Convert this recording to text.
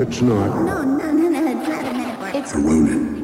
It's not. No, no, no, no, it's not a metaphor. It's a Ronin.